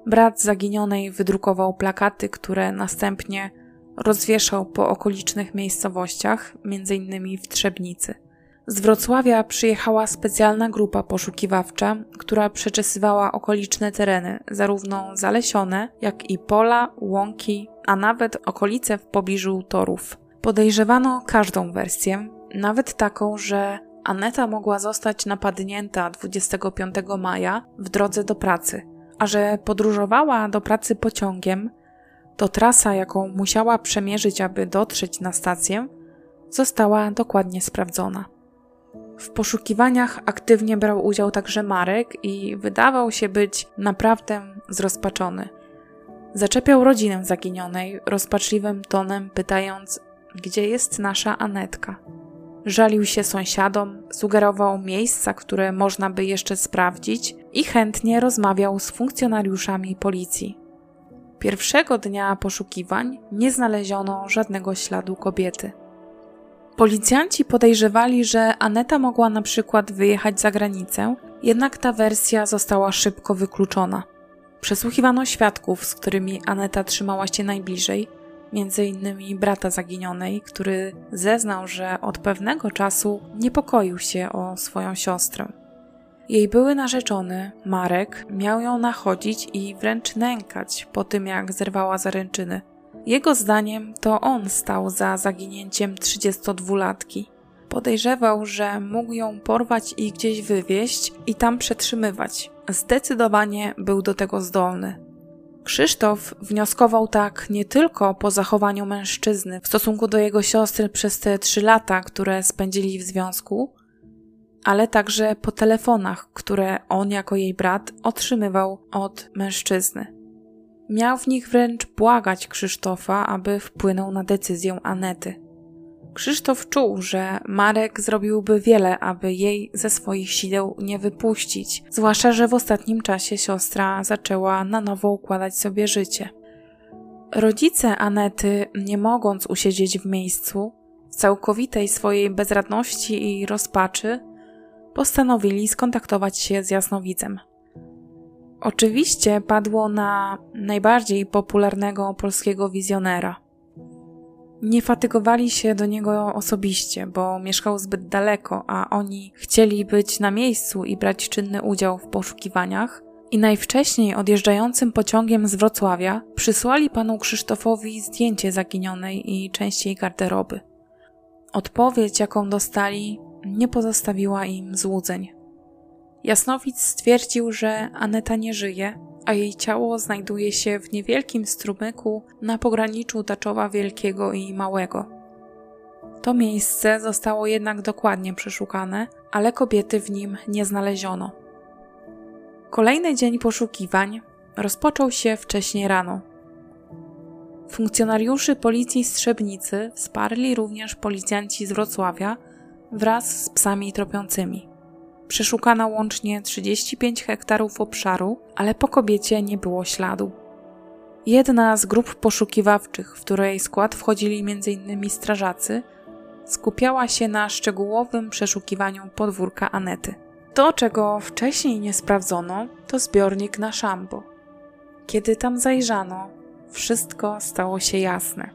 Brat zaginionej wydrukował plakaty, które następnie rozwieszał po okolicznych miejscowościach, m.in. w Trzebnicy. Z Wrocławia przyjechała specjalna grupa poszukiwawcza, która przeczesywała okoliczne tereny, zarówno zalesione, jak i pola, łąki, a nawet okolice w pobliżu torów. Podejrzewano każdą wersję, nawet taką, że Aneta mogła zostać napadnięta 25 maja w drodze do pracy, a że podróżowała do pracy pociągiem, to trasa, jaką musiała przemierzyć, aby dotrzeć na stację, została dokładnie sprawdzona. W poszukiwaniach aktywnie brał udział także Marek i wydawał się być naprawdę zrozpaczony. Zaczepiał rodzinę zaginionej rozpaczliwym tonem, pytając, gdzie jest nasza Anetka. Żalił się sąsiadom, sugerował miejsca, które można by jeszcze sprawdzić i chętnie rozmawiał z funkcjonariuszami policji. Pierwszego dnia poszukiwań nie znaleziono żadnego śladu kobiety. Policjanci podejrzewali, że Aneta mogła na przykład wyjechać za granicę, jednak ta wersja została szybko wykluczona. Przesłuchiwano świadków, z którymi Aneta trzymała się najbliżej, między innymi brata zaginionej, który zeznał, że od pewnego czasu niepokoił się o swoją siostrę. Jej były narzeczony, Marek, miał ją nachodzić i wręcz nękać po tym, jak zerwała zaręczyny. Jego zdaniem to on stał za zaginięciem 32-latki. Podejrzewał, że mógł ją porwać i gdzieś wywieźć i tam przetrzymywać. Zdecydowanie był do tego zdolny. Krzysztof wnioskował tak nie tylko po zachowaniu mężczyzny w stosunku do jego siostry przez te trzy lata, które spędzili w związku, ale także po telefonach, które on jako jej brat otrzymywał od mężczyzny. Miał w nich wręcz błagać Krzysztofa, aby wpłynął na decyzję Anety. Krzysztof czuł, że Marek zrobiłby wiele, aby jej ze swoich sił nie wypuścić, zwłaszcza, że w ostatnim czasie siostra zaczęła na nowo układać sobie życie. Rodzice Anety, nie mogąc usiedzieć w miejscu, w całkowitej swojej bezradności i rozpaczy, postanowili skontaktować się z jasnowidzem. Oczywiście padło na najbardziej popularnego polskiego wizjonera. Nie fatygowali się do niego osobiście, bo mieszkał zbyt daleko, a oni chcieli być na miejscu i brać czynny udział w poszukiwaniach. I najwcześniej odjeżdżającym pociągiem z Wrocławia przysłali panu Krzysztofowi zdjęcie zaginionej i części jej garderoby. Odpowiedź, jaką dostali, nie pozostawiła im złudzeń. Jasnowic stwierdził, że Aneta nie żyje, a jej ciało znajduje się w niewielkim strumyku na pograniczu Taczowa Wielkiego i Małego. To miejsce zostało jednak dokładnie przeszukane, ale kobiety w nim nie znaleziono. Kolejny dzień poszukiwań rozpoczął się wcześnie rano. Funkcjonariuszy policji Strzebnicy wsparli również policjanci z Wrocławia wraz z psami tropiącymi. Przeszukano łącznie 35 hektarów obszaru, ale po kobiecie nie było śladu. Jedna z grup poszukiwawczych, w której skład wchodzili m.in. strażacy, skupiała się na szczegółowym przeszukiwaniu podwórka Anety. To, czego wcześniej nie sprawdzono, to zbiornik na szambo. Kiedy tam zajrzano, wszystko stało się jasne.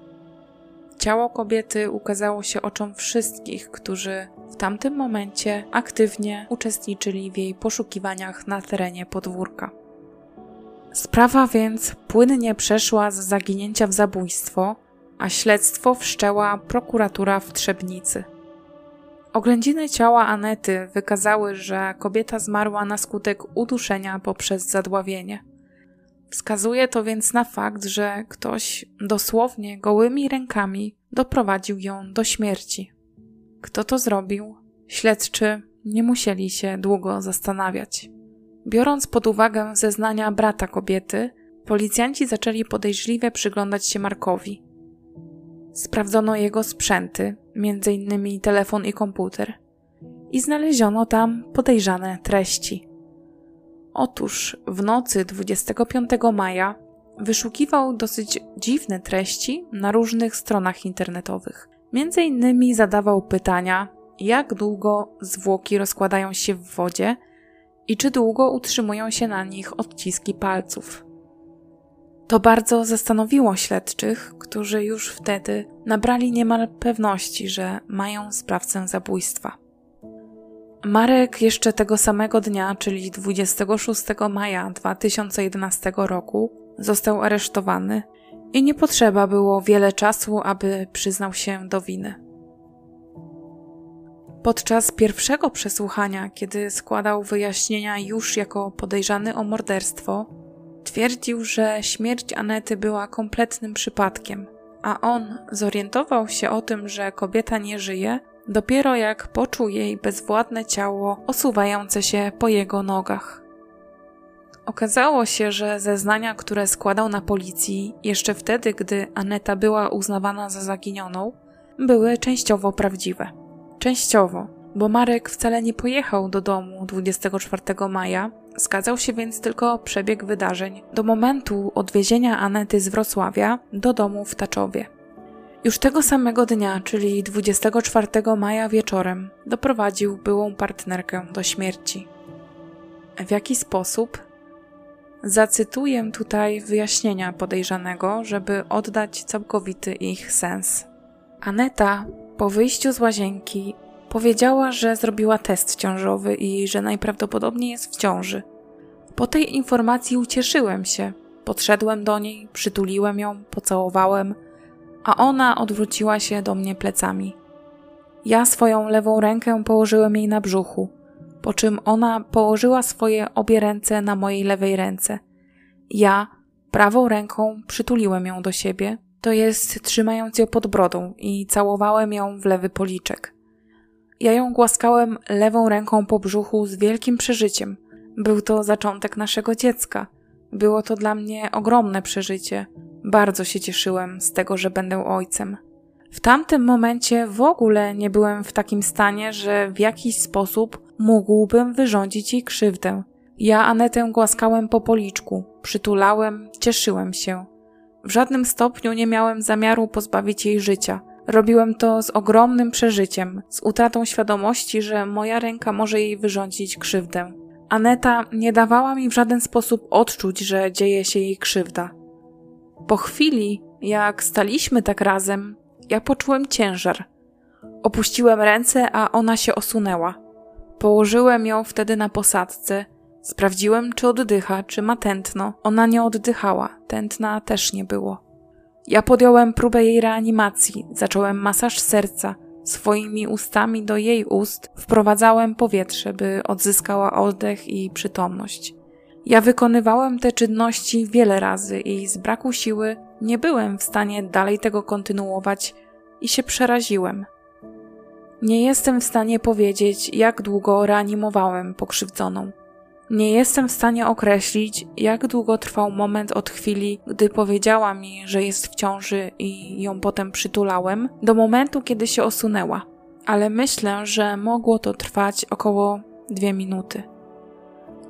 Ciało kobiety ukazało się oczom wszystkich, którzy w tamtym momencie aktywnie uczestniczyli w jej poszukiwaniach na terenie podwórka. Sprawa więc płynnie przeszła z zaginięcia w zabójstwo, a śledztwo wszczęła prokuratura w Trzebnicy. Oględziny ciała Anety wykazały, że kobieta zmarła na skutek uduszenia poprzez zadławienie. Wskazuje to więc na fakt, że ktoś dosłownie gołymi rękami doprowadził ją do śmierci. Kto to zrobił? Śledczy nie musieli się długo zastanawiać. Biorąc pod uwagę zeznania brata kobiety, policjanci zaczęli podejrzliwie przyglądać się Markowi. Sprawdzono jego sprzęty, m.in. telefon i komputer, i znaleziono tam podejrzane treści. Otóż w nocy 25 maja wyszukiwał dosyć dziwne treści na różnych stronach internetowych. Między innymi zadawał pytania, jak długo zwłoki rozkładają się w wodzie i czy długo utrzymują się na nich odciski palców. To bardzo zastanowiło śledczych, którzy już wtedy nabrali niemal pewności, że mają sprawcę zabójstwa. Marek jeszcze tego samego dnia, czyli 26 maja 2011 roku, został aresztowany i nie potrzeba było wiele czasu, aby przyznał się do winy. Podczas pierwszego przesłuchania, kiedy składał wyjaśnienia już jako podejrzany o morderstwo, twierdził, że śmierć Anety była kompletnym przypadkiem, a on zorientował się o tym, że kobieta nie żyje, dopiero jak poczuł jej bezwładne ciało osuwające się po jego nogach. Okazało się, że zeznania, które składał na policji jeszcze wtedy, gdy Aneta była uznawana za zaginioną, były częściowo prawdziwe. Częściowo, bo Marek wcale nie pojechał do domu 24 maja, zgadzał się więc tylko przebieg wydarzeń do momentu odwiezienia Anety z Wrocławia do domu w Taczowie. Już tego samego dnia, czyli 24 maja wieczorem, doprowadził byłą partnerkę do śmierci. W jaki sposób? Zacytuję tutaj wyjaśnienia podejrzanego, żeby oddać całkowity ich sens. Aneta po wyjściu z łazienki powiedziała, że zrobiła test ciążowy i że najprawdopodobniej jest w ciąży. Po tej informacji ucieszyłem się. Podszedłem do niej, przytuliłem ją, pocałowałem, a ona odwróciła się do mnie plecami. Ja swoją lewą rękę położyłem jej na brzuchu po czym ona położyła swoje obie ręce na mojej lewej ręce. Ja prawą ręką przytuliłem ją do siebie, to jest trzymając ją pod brodą i całowałem ją w lewy policzek. Ja ją głaskałem lewą ręką po brzuchu z wielkim przeżyciem. Był to zaczątek naszego dziecka. Było to dla mnie ogromne przeżycie. Bardzo się cieszyłem z tego, że będę ojcem. W tamtym momencie w ogóle nie byłem w takim stanie, że w jakiś sposób mógłbym wyrządzić jej krzywdę. Ja Anetę głaskałem po policzku, przytulałem, cieszyłem się. W żadnym stopniu nie miałem zamiaru pozbawić jej życia. Robiłem to z ogromnym przeżyciem, z utratą świadomości, że moja ręka może jej wyrządzić krzywdę. Aneta nie dawała mi w żaden sposób odczuć, że dzieje się jej krzywda. Po chwili, jak staliśmy tak razem, ja poczułem ciężar. Opuściłem ręce, a ona się osunęła. Położyłem ją wtedy na posadzce. Sprawdziłem, czy oddycha, czy ma tętno. Ona nie oddychała, tętna też nie było. Ja podjąłem próbę jej reanimacji, zacząłem masaż serca. Swoimi ustami do jej ust wprowadzałem powietrze, by odzyskała oddech i przytomność. Ja wykonywałem te czynności wiele razy i z braku siły nie byłem w stanie dalej tego kontynuować i się przeraziłem. Nie jestem w stanie powiedzieć, jak długo reanimowałem pokrzywdzoną. Nie jestem w stanie określić, jak długo trwał moment od chwili, gdy powiedziała mi, że jest w ciąży i ją potem przytulałem, do momentu, kiedy się osunęła, ale myślę, że mogło to trwać około dwie minuty.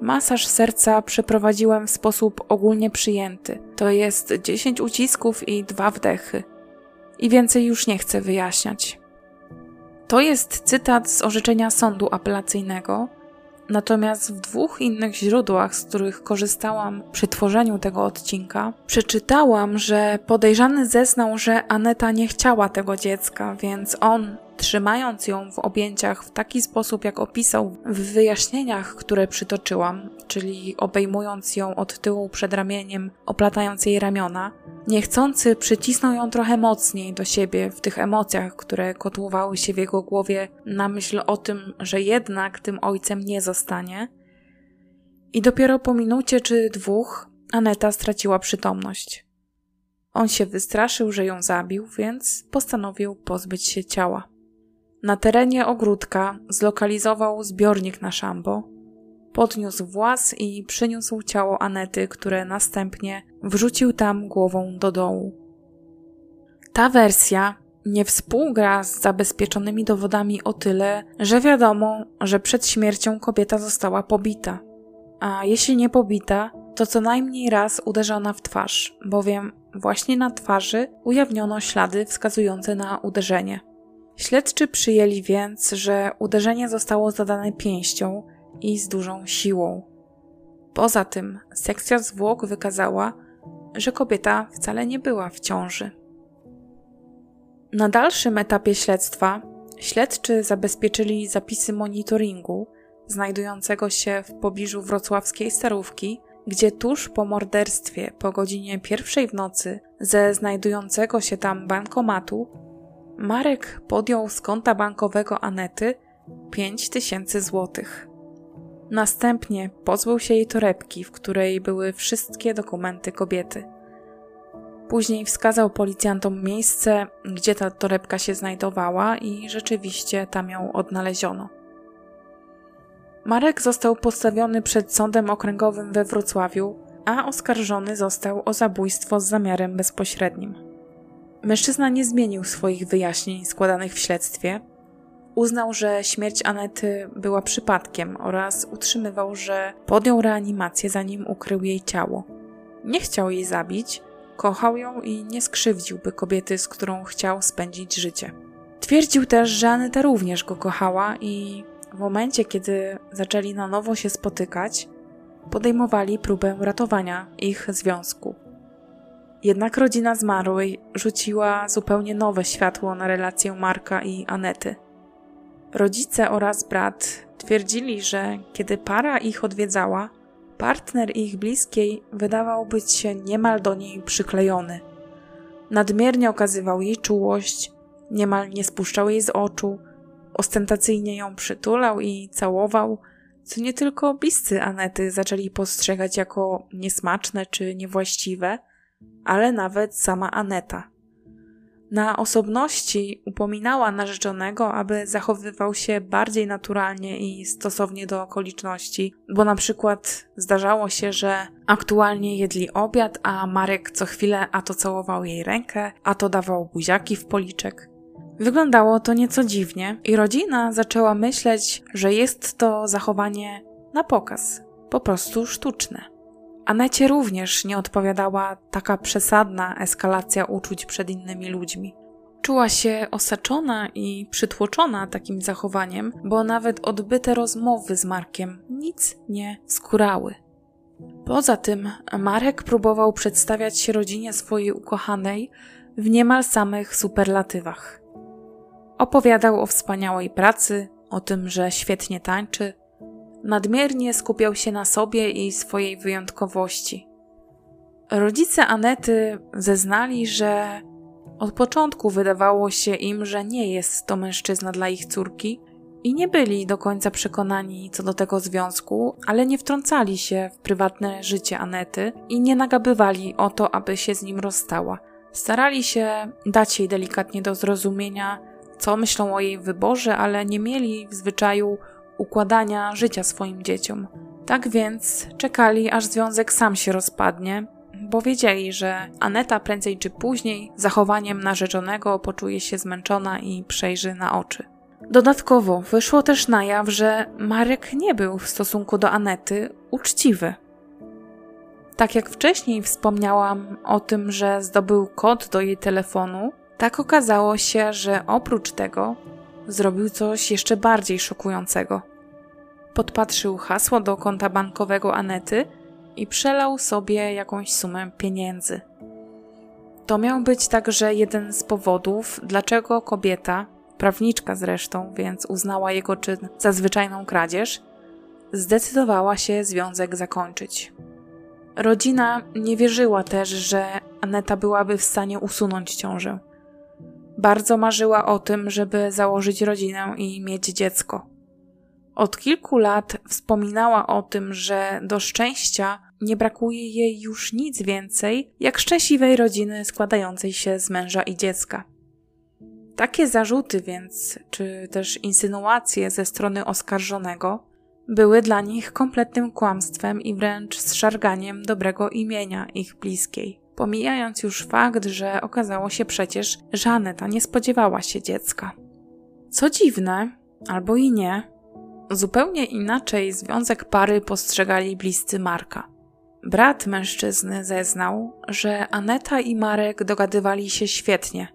Masaż serca przeprowadziłem w sposób ogólnie przyjęty, to jest 10 ucisków i dwa wdechy. I więcej już nie chcę wyjaśniać. To jest cytat z orzeczenia sądu apelacyjnego, Natomiast w dwóch innych źródłach, z których korzystałam przy tworzeniu tego odcinka, przeczytałam, że podejrzany zeznał, że Aneta nie chciała tego dziecka, więc on trzymając ją w objęciach w taki sposób, jak opisał w wyjaśnieniach, które przytoczyłam, czyli obejmując ją od tyłu przed ramieniem, oplatając jej ramiona, niechcący przycisnął ją trochę mocniej do siebie w tych emocjach, które kotłowały się w jego głowie na myśl o tym, że jednak tym ojcem nie zostanie. I dopiero po minucie czy dwóch Aneta straciła przytomność. On się wystraszył, że ją zabił, więc postanowił pozbyć się ciała. Na terenie ogródka zlokalizował zbiornik na szambo, podniósł włas i przyniósł ciało Anety, które następnie wrzucił tam głową do dołu. Ta wersja nie współgra z zabezpieczonymi dowodami o tyle, że wiadomo, że przed śmiercią kobieta została pobita. A jeśli nie pobita, to co najmniej raz uderzona w twarz, bowiem właśnie na twarzy ujawniono ślady wskazujące na uderzenie. Śledczy przyjęli więc, że uderzenie zostało zadane pięścią i z dużą siłą. Poza tym, sekcja zwłok wykazała, że kobieta wcale nie była w ciąży. Na dalszym etapie śledztwa śledczy zabezpieczyli zapisy monitoringu znajdującego się w pobliżu wrocławskiej starówki, gdzie tuż po morderstwie po godzinie pierwszej w nocy ze znajdującego się tam bankomatu Marek podjął z konta bankowego Anety 5 tysięcy złotych. Następnie pozbył się jej torebki, w której były wszystkie dokumenty kobiety. Później wskazał policjantom miejsce, gdzie ta torebka się znajdowała i rzeczywiście tam ją odnaleziono. Marek został postawiony przed sądem okręgowym we Wrocławiu, a oskarżony został o zabójstwo z zamiarem bezpośrednim. Mężczyzna nie zmienił swoich wyjaśnień składanych w śledztwie. Uznał, że śmierć Anety była przypadkiem oraz utrzymywał, że podjął reanimację zanim ukrył jej ciało. Nie chciał jej zabić, kochał ją i nie skrzywdziłby kobiety, z którą chciał spędzić życie. Twierdził też, że Aneta również go kochała i w momencie, kiedy zaczęli na nowo się spotykać, podejmowali próbę ratowania ich związku. Jednak rodzina zmarłej rzuciła zupełnie nowe światło na relację Marka i Anety. Rodzice oraz brat twierdzili, że kiedy para ich odwiedzała, partner ich bliskiej wydawał być się niemal do niej przyklejony. Nadmiernie okazywał jej czułość, niemal nie spuszczał jej z oczu, ostentacyjnie ją przytulał i całował, co nie tylko bliscy Anety zaczęli postrzegać jako niesmaczne czy niewłaściwe – ale nawet sama Aneta. Na osobności upominała narzeczonego, aby zachowywał się bardziej naturalnie i stosownie do okoliczności, bo na przykład zdarzało się, że aktualnie jedli obiad, a Marek co chwilę a to całował jej rękę, a to dawał buziaki w policzek. Wyglądało to nieco dziwnie i rodzina zaczęła myśleć, że jest to zachowanie na pokaz, po prostu sztuczne. Anecie również nie odpowiadała taka przesadna eskalacja uczuć przed innymi ludźmi. Czuła się osaczona i przytłoczona takim zachowaniem, bo nawet odbyte rozmowy z Markiem nic nie skórały. Poza tym Marek próbował przedstawiać się rodzinie swojej ukochanej w niemal samych superlatywach. Opowiadał o wspaniałej pracy, o tym, że świetnie tańczy, nadmiernie skupiał się na sobie i swojej wyjątkowości. Rodzice Anety zeznali, że od początku wydawało się im, że nie jest to mężczyzna dla ich córki i nie byli do końca przekonani co do tego związku, ale nie wtrącali się w prywatne życie Anety i nie nagabywali o to, aby się z nim rozstała. Starali się dać jej delikatnie do zrozumienia, co myślą o jej wyborze, ale nie mieli w zwyczaju układania życia swoim dzieciom. Tak więc czekali, aż związek sam się rozpadnie, bo wiedzieli, że Aneta prędzej czy później zachowaniem narzeczonego poczuje się zmęczona i przejrzy na oczy. Dodatkowo wyszło też na jaw, że Marek nie był w stosunku do Anety uczciwy. Tak jak wcześniej wspomniałam o tym, że zdobył kod do jej telefonu, tak okazało się, że oprócz tego zrobił coś jeszcze bardziej szokującego. Podpatrzył hasło do konta bankowego Anety i przelał sobie jakąś sumę pieniędzy. To miał być także jeden z powodów, dlaczego kobieta, prawniczka zresztą, więc uznała jego czyn za zwyczajną kradzież, zdecydowała się związek zakończyć. Rodzina nie wierzyła też, że Aneta byłaby w stanie usunąć ciążę. Bardzo marzyła o tym, żeby założyć rodzinę i mieć dziecko. Od kilku lat wspominała o tym, że do szczęścia nie brakuje jej już nic więcej, jak szczęśliwej rodziny składającej się z męża i dziecka. Takie zarzuty więc, czy też insynuacje ze strony oskarżonego, były dla nich kompletnym kłamstwem i wręcz zszarganiem dobrego imienia ich bliskiej. Pomijając już fakt, że okazało się przecież, że Aneta nie spodziewała się dziecka. Co dziwne, albo i nie, zupełnie inaczej związek pary postrzegali bliscy Marka. Brat mężczyzny zeznał, że Aneta i Marek dogadywali się świetnie.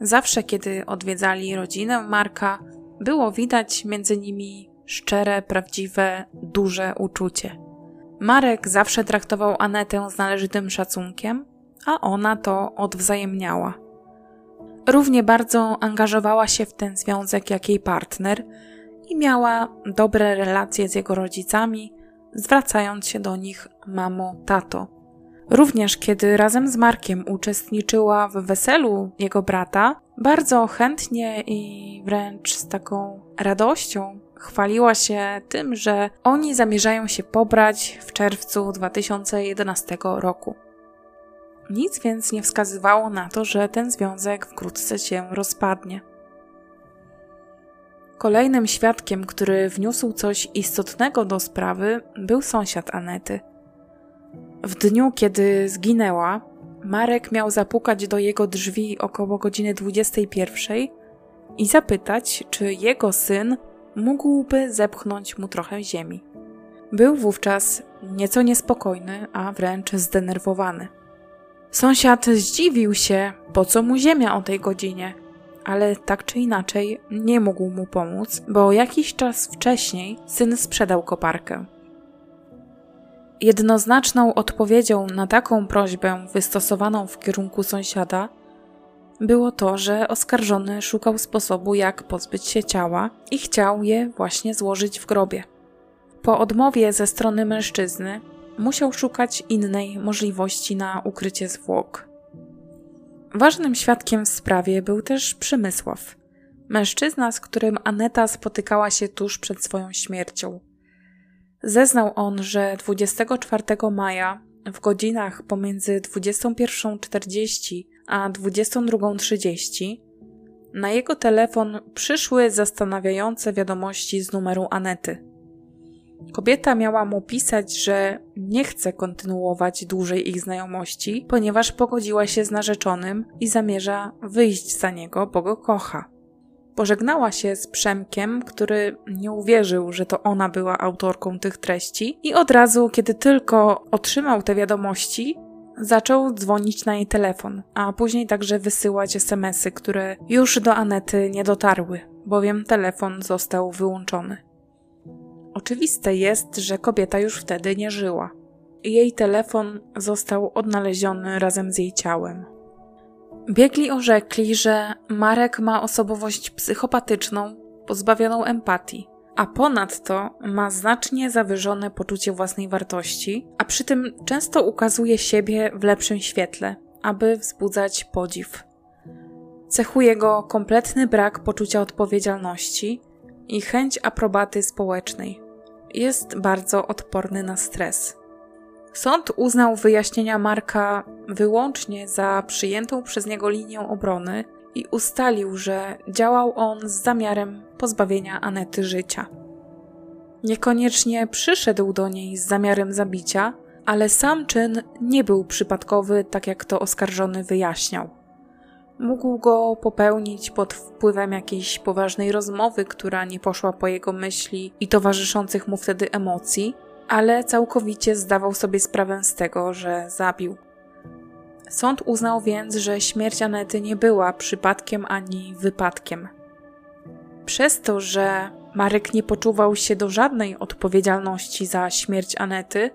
Zawsze, kiedy odwiedzali rodzinę Marka, było widać między nimi szczere, prawdziwe, duże uczucie. Marek zawsze traktował Anetę z należytym szacunkiem, a ona to odwzajemniała. Równie bardzo angażowała się w ten związek jak jej partner i miała dobre relacje z jego rodzicami, zwracając się do nich mamo, tato. Również kiedy razem z Markiem uczestniczyła w weselu jego brata, bardzo chętnie i wręcz z taką radością chwaliła się tym, że oni zamierzają się pobrać w czerwcu 2011 roku. Nic więc nie wskazywało na to, że ten związek wkrótce się rozpadnie. Kolejnym świadkiem, który wniósł coś istotnego do sprawy, był sąsiad Anety. W dniu, kiedy zginęła, Marek miał zapukać do jego drzwi około godziny 21 i zapytać, czy jego syn mógłby zepchnąć mu trochę ziemi. Był wówczas nieco niespokojny, a wręcz zdenerwowany. Sąsiad zdziwił się, po co mu ziemia o tej godzinie, ale tak czy inaczej nie mógł mu pomóc, bo jakiś czas wcześniej syn sprzedał koparkę. Jednoznaczną odpowiedzią na taką prośbę wystosowaną w kierunku sąsiada było to, że oskarżony szukał sposobu, jak pozbyć się ciała i chciał je właśnie złożyć w grobie. Po odmowie ze strony mężczyzny musiał szukać innej możliwości na ukrycie zwłok. Ważnym świadkiem w sprawie był też Przemysław, mężczyzna, z którym Aneta spotykała się tuż przed swoją śmiercią. Zeznał on, że 24 maja w godzinach pomiędzy 21.40 a 22.30 na jego telefon przyszły zastanawiające wiadomości z numeru Anety. Kobieta miała mu pisać, że nie chce kontynuować dłużej ich znajomości, ponieważ pogodziła się z narzeczonym i zamierza wyjść za niego, bo go kocha. Pożegnała się z Przemkiem, który nie uwierzył, że to ona była autorką tych treści, i od razu, kiedy tylko otrzymał te wiadomości, zaczął dzwonić na jej telefon, a później także wysyłać SMSy, które już do Anety nie dotarły, bowiem telefon został wyłączony. Oczywiste jest, że kobieta już wtedy nie żyła. Jej telefon został odnaleziony razem z jej ciałem. Biegli orzekli, że Marek ma osobowość psychopatyczną, pozbawioną empatii, a ponadto ma znacznie zawyżone poczucie własnej wartości, a przy tym często ukazuje siebie w lepszym świetle, aby wzbudzać podziw. Cechuje go kompletny brak poczucia odpowiedzialności i chęć aprobaty społecznej. Jest bardzo odporny na stres. Sąd uznał wyjaśnienia Marka wyłącznie za przyjętą przez niego linię obrony i ustalił, że działał on z zamiarem pozbawienia Anety życia. Niekoniecznie przyszedł do niej z zamiarem zabicia, ale sam czyn nie był przypadkowy, tak jak to oskarżony wyjaśniał. Mógł go popełnić pod wpływem jakiejś poważnej rozmowy, która nie poszła po jego myśli i towarzyszących mu wtedy emocji, ale całkowicie zdawał sobie sprawę z tego, że zabił. Sąd uznał więc, że śmierć Anety nie była przypadkiem ani wypadkiem. Przez to, że Marek nie poczuwał się do żadnej odpowiedzialności za śmierć Anety,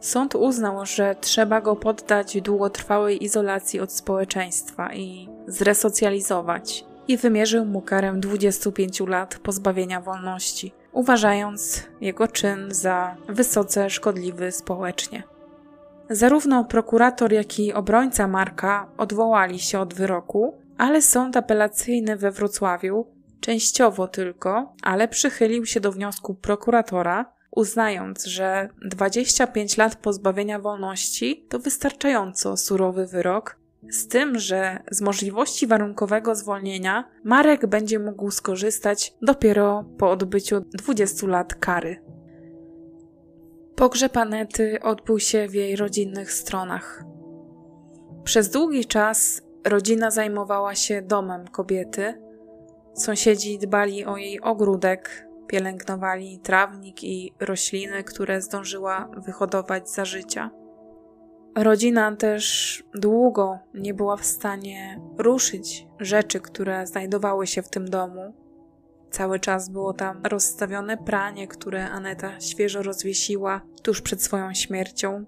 sąd uznał, że trzeba go poddać długotrwałej izolacji od społeczeństwa i zresocjalizować, i wymierzył mu karę 25 lat pozbawienia wolności uważając jego czyn za wysoce szkodliwy społecznie. Zarówno prokurator, jak i obrońca Marka odwołali się od wyroku, ale sąd apelacyjny we Wrocławiu częściowo tylko, ale przychylił się do wniosku prokuratora, uznając, że 25 lat pozbawienia wolności to wystarczająco surowy wyrok z tym, że z możliwości warunkowego zwolnienia Marek będzie mógł skorzystać dopiero po odbyciu 20 lat kary. Pogrzeb Anety odbył się w jej rodzinnych stronach. Przez długi czas rodzina zajmowała się domem kobiety. Sąsiedzi dbali o jej ogródek, pielęgnowali trawnik i rośliny, które zdążyła wyhodować za życia. Rodzina też długo nie była w stanie ruszyć rzeczy, które znajdowały się w tym domu. Cały czas było tam rozstawione pranie, które Aneta świeżo rozwiesiła tuż przed swoją śmiercią.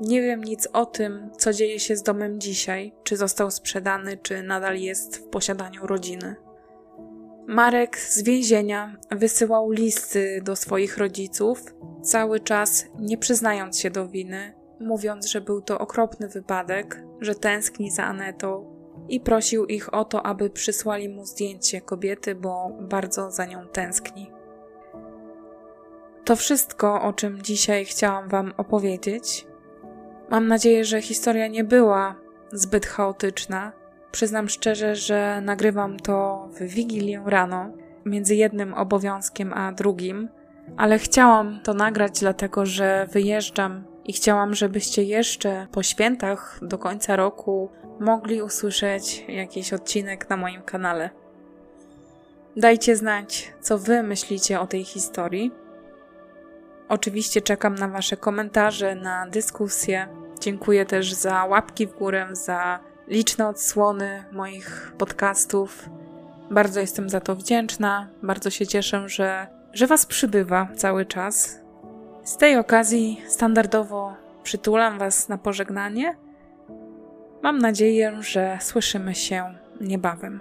Nie wiem nic o tym, co dzieje się z domem dzisiaj, czy został sprzedany, czy nadal jest w posiadaniu rodziny. Marek z więzienia wysyłał listy do swoich rodziców, cały czas nie przyznając się do winy, mówiąc, że był to okropny wypadek, że tęskni za Anetą i prosił ich o to, aby przysłali mu zdjęcie kobiety, bo bardzo za nią tęskni. To wszystko, o czym dzisiaj chciałam Wam opowiedzieć. Mam nadzieję, że historia nie była zbyt chaotyczna Przyznam szczerze, że nagrywam to w wigilię rano, między jednym obowiązkiem a drugim, ale chciałam to nagrać, dlatego że wyjeżdżam i chciałam, żebyście jeszcze po świętach do końca roku mogli usłyszeć jakiś odcinek na moim kanale. Dajcie znać, co Wy myślicie o tej historii. Oczywiście czekam na Wasze komentarze, na dyskusję. Dziękuję też za łapki w górę, za liczne odsłony moich podcastów. Bardzo jestem za to wdzięczna, bardzo się cieszę, że, że Was przybywa cały czas. Z tej okazji standardowo przytulam Was na pożegnanie. Mam nadzieję, że słyszymy się niebawem.